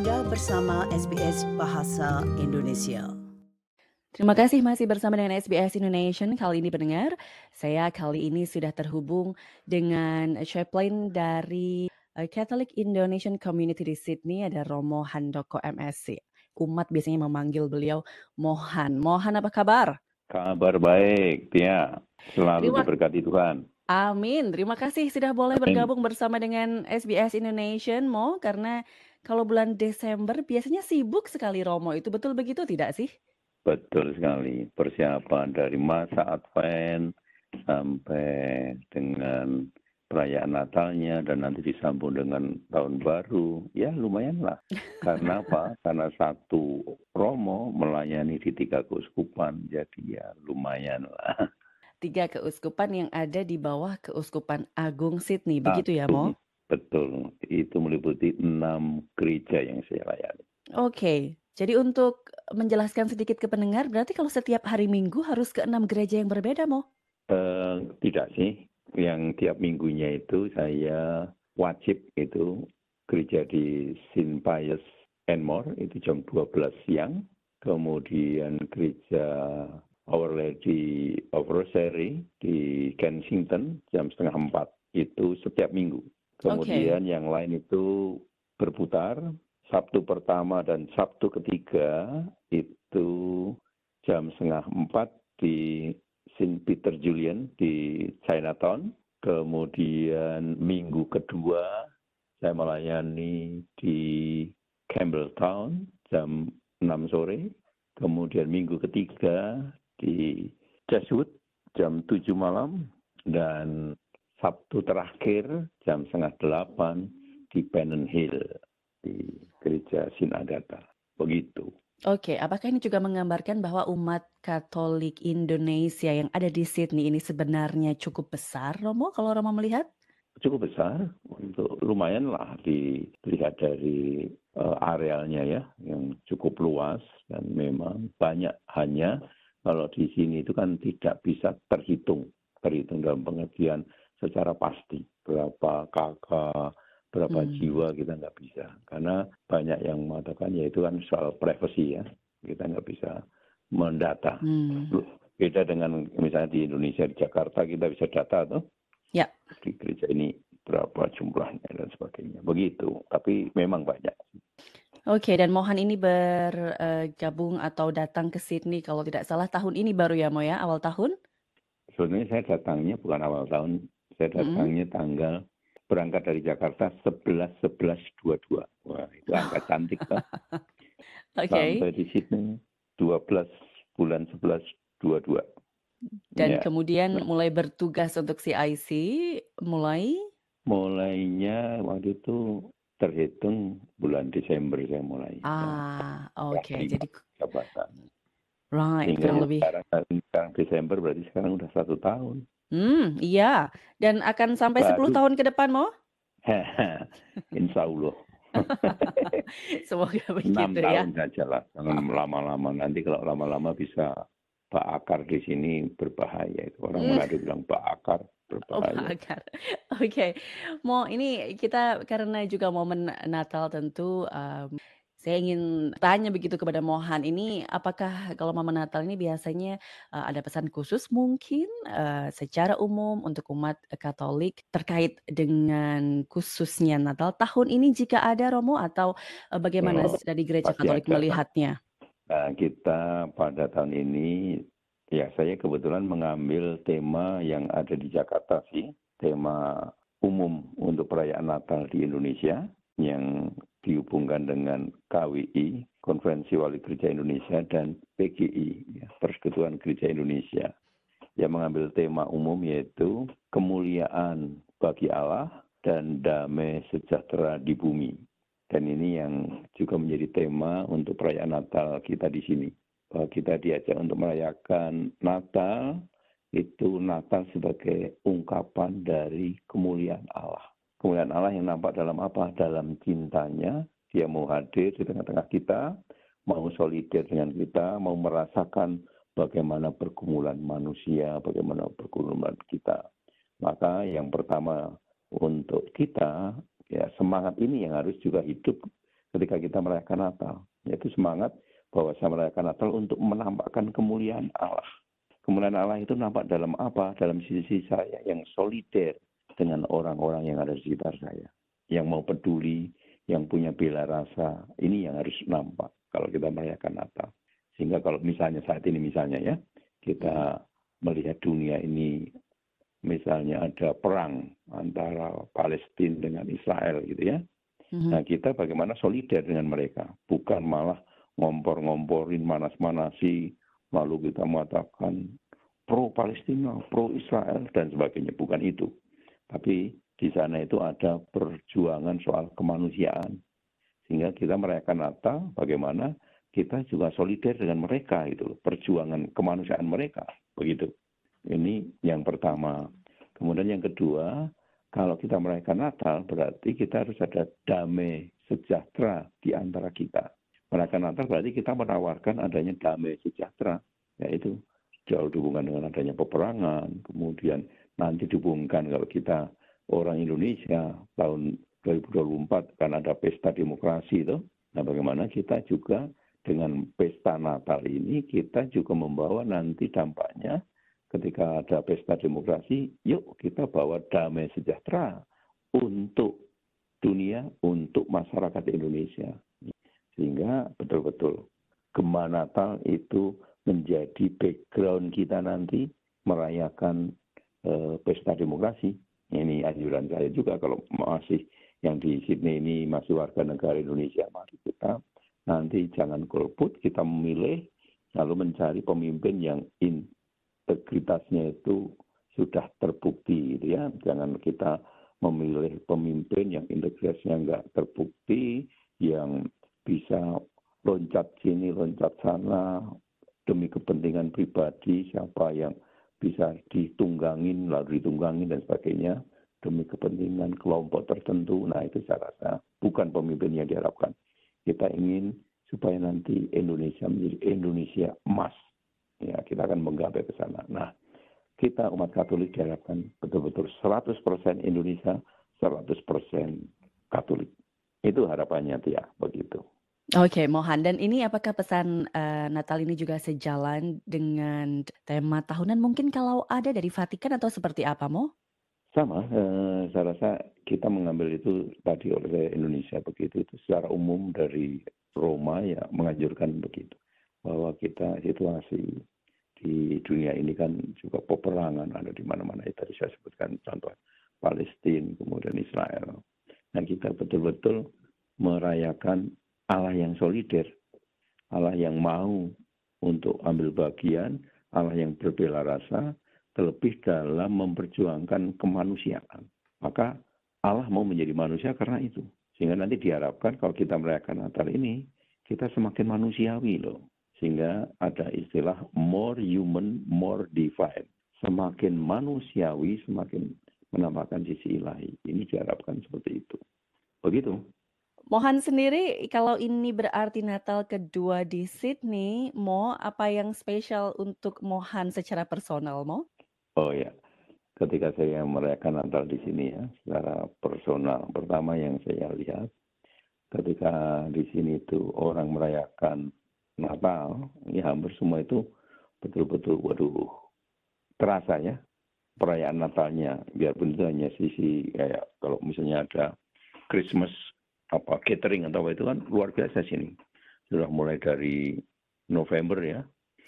Anda bersama SBS Bahasa Indonesia. Terima kasih masih bersama dengan SBS Indonesia. Kali ini pendengar, saya kali ini sudah terhubung dengan chaplain dari uh, Catholic Indonesian Community di Sydney, ada Romo Handoko MSc. Umat biasanya memanggil beliau Mohan. Mohan apa kabar? Kabar baik, ya. Selalu Terima- diberkati Tuhan. Amin. Terima kasih sudah boleh Amin. bergabung bersama dengan SBS Indonesia, Mo, karena kalau bulan Desember biasanya sibuk sekali Romo. Itu betul begitu tidak sih? Betul sekali. Persiapan dari masa Advent sampai dengan perayaan Natalnya dan nanti disambung dengan tahun baru. Ya lumayan lah. Karena apa? Karena satu Romo melayani di tiga keuskupan. Jadi ya lumayan lah. Tiga keuskupan yang ada di bawah Keuskupan Agung Sydney. Begitu ya, Mo? Betul. Itu meliputi enam gereja yang saya layani. Oke. Jadi untuk menjelaskan sedikit ke pendengar, berarti kalau setiap hari Minggu harus ke enam gereja yang berbeda, Mo? Eh, tidak sih. Yang tiap minggunya itu saya wajib itu gereja di St. Pius Enmore itu jam 12 siang. Kemudian gereja Our Lady of Rosary di Kensington jam setengah empat. Itu setiap minggu. Kemudian yang lain itu berputar. Sabtu pertama dan Sabtu ketiga itu jam setengah empat di St. Peter Julian di Chinatown. Kemudian minggu kedua saya melayani di Campbelltown jam 6 sore. Kemudian minggu ketiga di Jesuit jam 7 malam. Dan Sabtu terakhir jam setengah delapan di Pennant Hill di gereja Sinagata. Begitu. Oke, apakah ini juga menggambarkan bahwa umat Katolik Indonesia yang ada di Sydney ini sebenarnya cukup besar, Romo, kalau Romo melihat? cukup besar untuk lumayan lah dilihat dari eh, arealnya ya yang cukup luas dan memang banyak hanya kalau di sini itu kan tidak bisa terhitung. Terhitung dalam pengertian secara pasti. Berapa kakak berapa Hmm. jiwa kita nggak bisa. Karena banyak yang mengatakan ya itu kan soal privasi ya. Kita nggak bisa mendata. Hmm. beda dengan misalnya di Indonesia di Jakarta kita bisa data tuh. Ya. di gereja ini berapa jumlahnya dan sebagainya. Begitu. Tapi memang banyak Oke, dan Mohan ini bergabung atau datang ke Sydney kalau tidak salah tahun ini baru ya, Mo ya, awal tahun? sebenarnya saya datangnya bukan awal tahun. Saya Mm-mm. datangnya tanggal berangkat dari Jakarta 11 11 22 wah itu angka cantik kan Oke, sampai di Sydney 12 bulan 11 22 dan Ya. kemudian mulai bertugas untuk CIC, mulai? Mulainya waktu itu terhitung bulan Desember saya mulai ah, oke, lima. jadi jabatan right, Sehingga kurang lebih. sekarang, sekarang Desember berarti sekarang udah satu tahun. Hmm, iya. Dan akan sampai 10 Waduh. tahun ke depan, Mo? Insya Allah. Semoga begitu ya. tahun saja lah. Jangan lama-lama. Nanti kalau lama-lama bisa Pak Akar di sini berbahaya. Itu orang Hmm. Manado bilang Pak Akar Oh, berbahaya. bakar. Oke, mau ini kita karena juga momen Natal tentu em, saya ingin tanya begitu kepada Mohan ini apakah kalau momen Natal ini biasanya eh, ada pesan khusus mungkin eh, secara umum untuk umat Katolik terkait dengan khususnya Natal tahun ini jika ada Romo atau eh, bagaimana Oh, dari gereja Katolik ada. melihatnya? Nah, kita pada tahun ini, ya saya kebetulan mengambil tema yang ada di Jakarta sih. Tema umum untuk perayaan Natal di Indonesia yang dihubungkan dengan KWI, Konferensi Wali Gereja Indonesia, dan PGI, ya, Persekutuan Gereja Indonesia. Yang mengambil tema umum yaitu kemuliaan bagi Allah dan damai sejahtera di bumi. Dan ini yang juga menjadi tema untuk perayaan Natal kita di sini. Bahwa kita diajak untuk merayakan Natal, itu Natal sebagai ungkapan dari kemuliaan Allah. Kemuliaan Allah yang nampak dalam apa? Dalam cintanya, dia mau hadir di tengah-tengah kita, mau solidir dengan kita, mau merasakan bagaimana pergumulan manusia, bagaimana pergumulan kita. Maka yang pertama untuk kita, ya semangat ini yang harus juga hidup ketika kita merayakan Natal, yaitu semangat bahwa saya merayakan Natal untuk menampakkan kemuliaan Allah. Kemuliaan Allah itu nampak dalam apa? Dalam sisi saya yang solider dengan orang-orang yang ada di sekitar saya. Yang mau peduli, yang punya bela rasa, ini yang harus nampak kalau kita merayakan Natal. Sehingga kalau misalnya saat ini misalnya ya, kita melihat dunia ini misalnya ada perang antara Palestina dengan Israel gitu ya. Mm-hmm. Nah kita bagaimana solider dengan mereka, bukan malah ngompor-ngomporin manas-manasi, lalu kita mengatakan pro Palestina, pro Israel dan sebagainya, bukan itu. Tapi di sana itu ada perjuangan soal kemanusiaan. Sehingga kita merayakan Natal, bagaimana kita juga solider dengan mereka itu, perjuangan kemanusiaan mereka, begitu. Ini yang pertama. Kemudian yang kedua, kalau kita merayakan Natal berarti kita harus ada damai sejahtera di antara kita. Merayakan Natal berarti kita menawarkan adanya damai sejahtera, yaitu jauh dihubungkan dengan adanya peperangan, kemudian nanti dihubungkan kalau kita orang Indonesia tahun 2024 kan ada pesta demokrasi itu. Nah bagaimana kita juga dengan pesta Natal ini kita juga membawa nanti dampaknya ketika ada pesta demokrasi, yuk kita bawa damai sejahtera untuk dunia, untuk masyarakat Indonesia. Sehingga betul-betul Gema Natal itu menjadi background kita nanti merayakan eh, pesta demokrasi. Ini anjuran saya juga kalau masih yang di Sydney ini masih warga negara Indonesia, mari kita nanti jangan golput, kita memilih lalu mencari pemimpin yang in, integritasnya itu sudah terbukti gitu ya. Jangan kita memilih pemimpin yang integritasnya nggak terbukti, yang bisa loncat sini, loncat sana demi kepentingan pribadi, siapa yang bisa ditunggangin, lalu ditunggangin dan sebagainya demi kepentingan kelompok tertentu. Nah itu saya rasa bukan pemimpin yang diharapkan. Kita ingin supaya nanti Indonesia menjadi Indonesia emas ya kita akan menggapai ke sana. Nah, kita umat Katolik diharapkan betul-betul 100% Indonesia, 100% Katolik. Itu harapannya Tia, begitu. Oke, okay, Mohan. Dan ini apakah pesan uh, Natal ini juga sejalan dengan tema tahunan mungkin kalau ada dari Vatikan atau seperti apa, Mo? Sama, uh, saya rasa kita mengambil itu tadi oleh Indonesia begitu itu secara umum dari Roma ya menganjurkan begitu bahwa kita situasi di dunia ini kan juga peperangan ada di mana-mana. Itu tadi saya sebutkan contoh Palestina kemudian Israel. Dan kita betul-betul merayakan Allah yang solider Allah yang mau untuk ambil bagian Allah yang berbela rasa terlebih dalam memperjuangkan kemanusiaan. Maka Allah mau menjadi manusia karena itu. Sehingga nanti diharapkan kalau kita merayakan Natal ini kita semakin manusiawi loh sehingga ada istilah more human, more divine. Semakin manusiawi, semakin menambahkan sisi ilahi. Ini diharapkan seperti itu. Begitu. Mohan sendiri, kalau ini berarti Natal kedua di Sydney, Mo, apa yang spesial untuk Mohan secara personal, Mo? Oh ya, ketika saya merayakan Natal di sini ya, secara personal. Pertama yang saya lihat, ketika di sini itu orang merayakan Natal, ya hampir semua itu betul-betul, waduh, terasa ya perayaan Natalnya. Biarpun itu hanya sisi kayak kalau misalnya ada Christmas apa catering atau apa itu kan luar biasa sini. Sudah mulai dari November ya.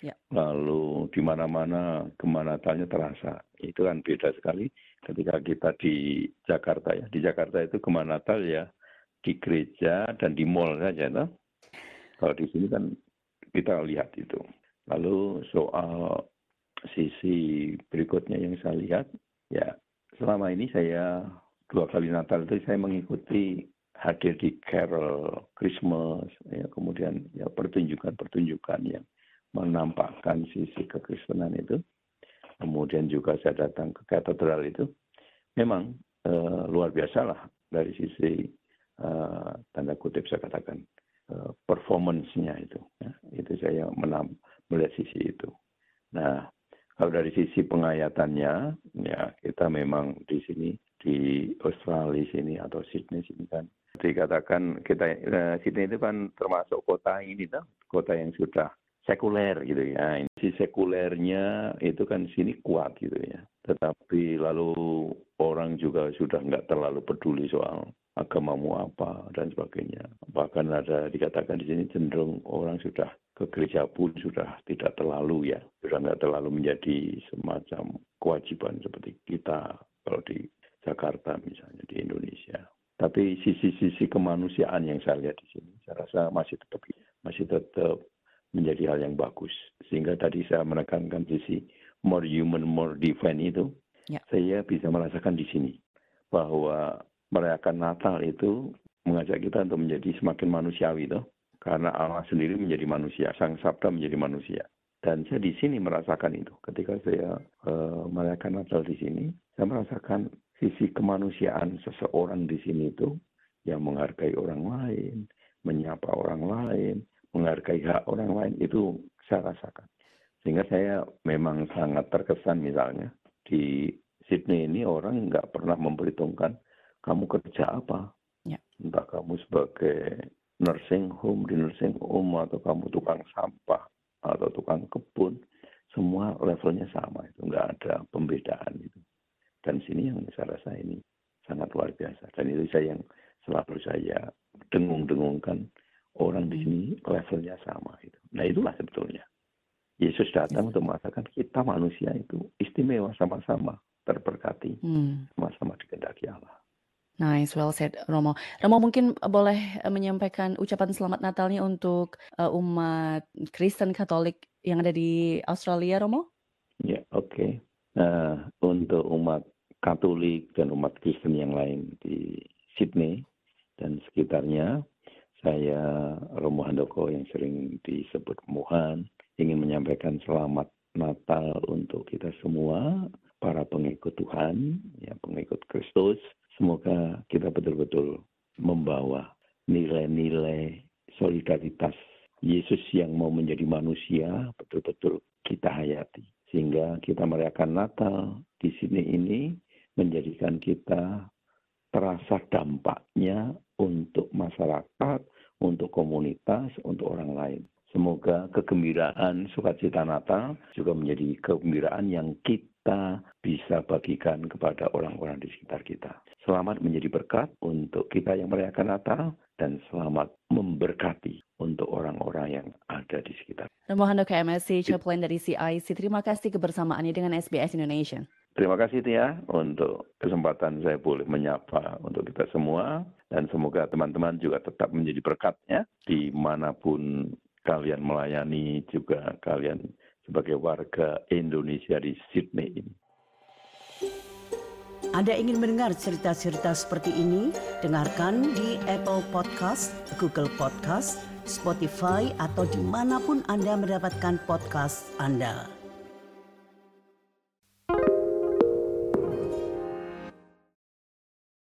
ya. Lalu di mana-mana ke mana Natalnya terasa. Itu kan beda sekali ketika kita di Jakarta ya. Di Jakarta itu ke mana Natal ya di gereja dan di mall saja. Toh? Kalau di sini kan kita lihat itu. Lalu soal sisi berikutnya yang saya lihat, ya selama ini saya dua kali Natal itu saya mengikuti hadir di carol Christmas, ya, kemudian ya pertunjukan-pertunjukan yang menampakkan sisi kekristenan itu. Kemudian juga saya datang ke katedral itu. Memang eh, luar biasa lah dari sisi eh, tanda kutip saya katakan performance-nya itu. Ya. Itu saya menam, melihat sisi itu. Nah, kalau dari sisi pengayatannya, ya kita memang di sini di Australia sini atau Sydney sini kan dikatakan kita eh, Sydney itu kan termasuk kota ini tuh kota yang sudah sekuler gitu ya. Si sekulernya itu kan sini kuat gitu ya. Tetapi lalu orang juga sudah nggak terlalu peduli soal agamamu apa dan sebagainya. Bahkan ada dikatakan di sini cenderung orang sudah ke gereja pun sudah tidak terlalu ya. Sudah nggak terlalu menjadi semacam kewajiban seperti kita kalau di Jakarta misalnya di Indonesia. Tapi sisi-sisi kemanusiaan yang saya lihat di sini, saya rasa masih tetap masih tetap menjadi hal yang bagus. Sehingga tadi saya menekankan sisi more human, more divine itu, ya. saya bisa merasakan di sini bahwa merayakan Natal itu mengajak kita untuk menjadi semakin manusiawi itu karena Allah sendiri menjadi manusia, Sang Sabda menjadi manusia. Dan saya di sini merasakan itu. Ketika saya uh, merayakan Natal di sini, saya merasakan sisi kemanusiaan seseorang di sini itu yang menghargai orang lain, menyapa orang lain, menghargai hak orang lain itu saya rasakan. Sehingga saya memang sangat terkesan misalnya di Sydney ini orang nggak pernah memperhitungkan kamu kerja apa. Ya. Entah kamu sebagai nursing home di nursing home atau kamu tukang sampah atau tukang kebun, semua levelnya sama itu nggak ada pembedaan itu. Dan sini yang saya rasa ini sangat luar biasa dan itu saya yang selalu saya dengung-dengungkan orang di sini levelnya sama itu. Nah itulah sebetulnya. Yesus datang untuk mengatakan kita manusia itu istimewa sama-sama terberkati, hmm. sama-sama dikendaki Allah. Nice, well said, Romo. Romo mungkin boleh eh, menyampaikan ucapan selamat Natalnya untuk uh, umat Kristen Katolik yang ada di Australia, Romo? Ya, oke. Okay. Nah, untuk umat Katolik dan umat Kristen yang lain di Sydney dan sekitarnya, saya Romo Handoko yang sering disebut Mohan ingin menyampaikan selamat Natal untuk kita semua, para pengikut Tuhan, ya pengikut Kristus. Semoga kita betul-betul membawa nilai-nilai solidaritas Yesus yang mau menjadi manusia betul-betul kita hayati. Sehingga kita merayakan Natal di sini ini menjadikan kita terasa dampaknya untuk masyarakat, untuk komunitas, untuk orang lain. Semoga kegembiraan sukacita Natal juga menjadi kegembiraan yang kita bisa bagikan kepada orang-orang di sekitar kita. Selamat menjadi berkat untuk kita yang merayakan Natal dan selamat memberkati untuk orang-orang yang ada di sekitar. Mohon KMSC Chaplain dari CIC, terima kasih kebersamaannya dengan SBS Indonesia. Terima kasih Tia untuk kesempatan saya boleh menyapa untuk kita semua dan semoga teman-teman juga tetap menjadi berkatnya di mana pun kalian melayani juga kalian sebagai warga Indonesia di Sydney ini. Anda ingin mendengar cerita-cerita seperti ini? Dengarkan di Apple Podcast, Google Podcast, Spotify, atau di mana pun Anda mendapatkan podcast Anda.